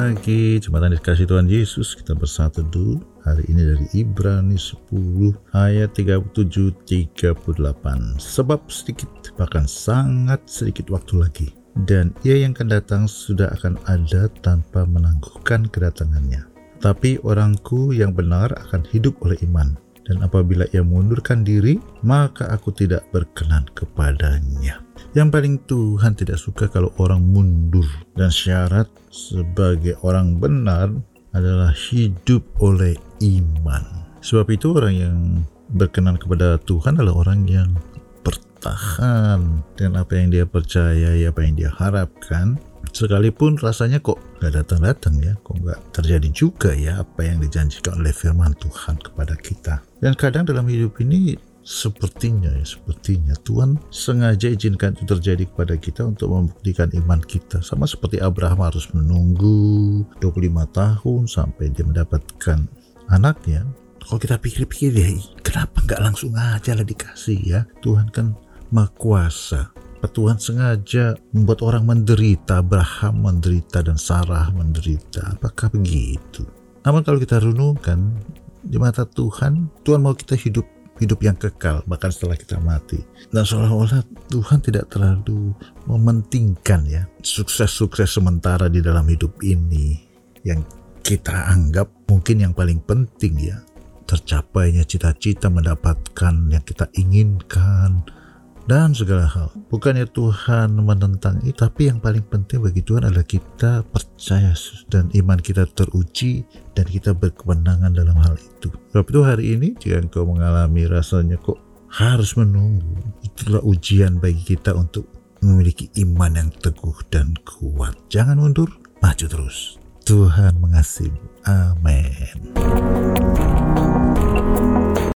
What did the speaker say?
pagi, jemaat yang dikasih Tuhan Yesus. Kita bersatu dulu hari ini dari Ibrani 10 ayat 37 38. Sebab sedikit bahkan sangat sedikit waktu lagi dan ia yang akan datang sudah akan ada tanpa menangguhkan kedatangannya. Tapi orangku yang benar akan hidup oleh iman dan apabila ia mundurkan diri, maka aku tidak berkenan kepadanya. Yang paling Tuhan tidak suka kalau orang mundur dan syarat sebagai orang benar adalah hidup oleh iman. Sebab itu orang yang berkenan kepada Tuhan adalah orang yang bertahan dengan apa yang dia percaya, apa yang dia harapkan sekalipun rasanya kok nggak datang-datang ya, kok nggak terjadi juga ya apa yang dijanjikan oleh firman Tuhan kepada kita. Dan kadang dalam hidup ini sepertinya ya, sepertinya Tuhan sengaja izinkan itu terjadi kepada kita untuk membuktikan iman kita. Sama seperti Abraham harus menunggu 25 tahun sampai dia mendapatkan anaknya. Kalau kita pikir-pikir ya, kenapa nggak langsung aja lah dikasih ya? Tuhan kan maha kuasa Tuhan sengaja membuat orang menderita, Abraham menderita dan Sarah menderita. Apakah begitu? Namun kalau kita renungkan di mata Tuhan, Tuhan mau kita hidup hidup yang kekal bahkan setelah kita mati. Dan seolah-olah Tuhan tidak terlalu mementingkan ya sukses-sukses sementara di dalam hidup ini yang kita anggap mungkin yang paling penting ya tercapainya cita-cita mendapatkan yang kita inginkan dan segala hal. Bukannya Tuhan menentang itu, tapi yang paling penting bagi Tuhan adalah kita percaya dan iman kita teruji dan kita berkemenangan dalam hal itu. Sebab itu hari ini jika engkau mengalami rasanya kok harus menunggu, itulah ujian bagi kita untuk memiliki iman yang teguh dan kuat. Jangan mundur, maju terus. Tuhan mengasihi. Amin.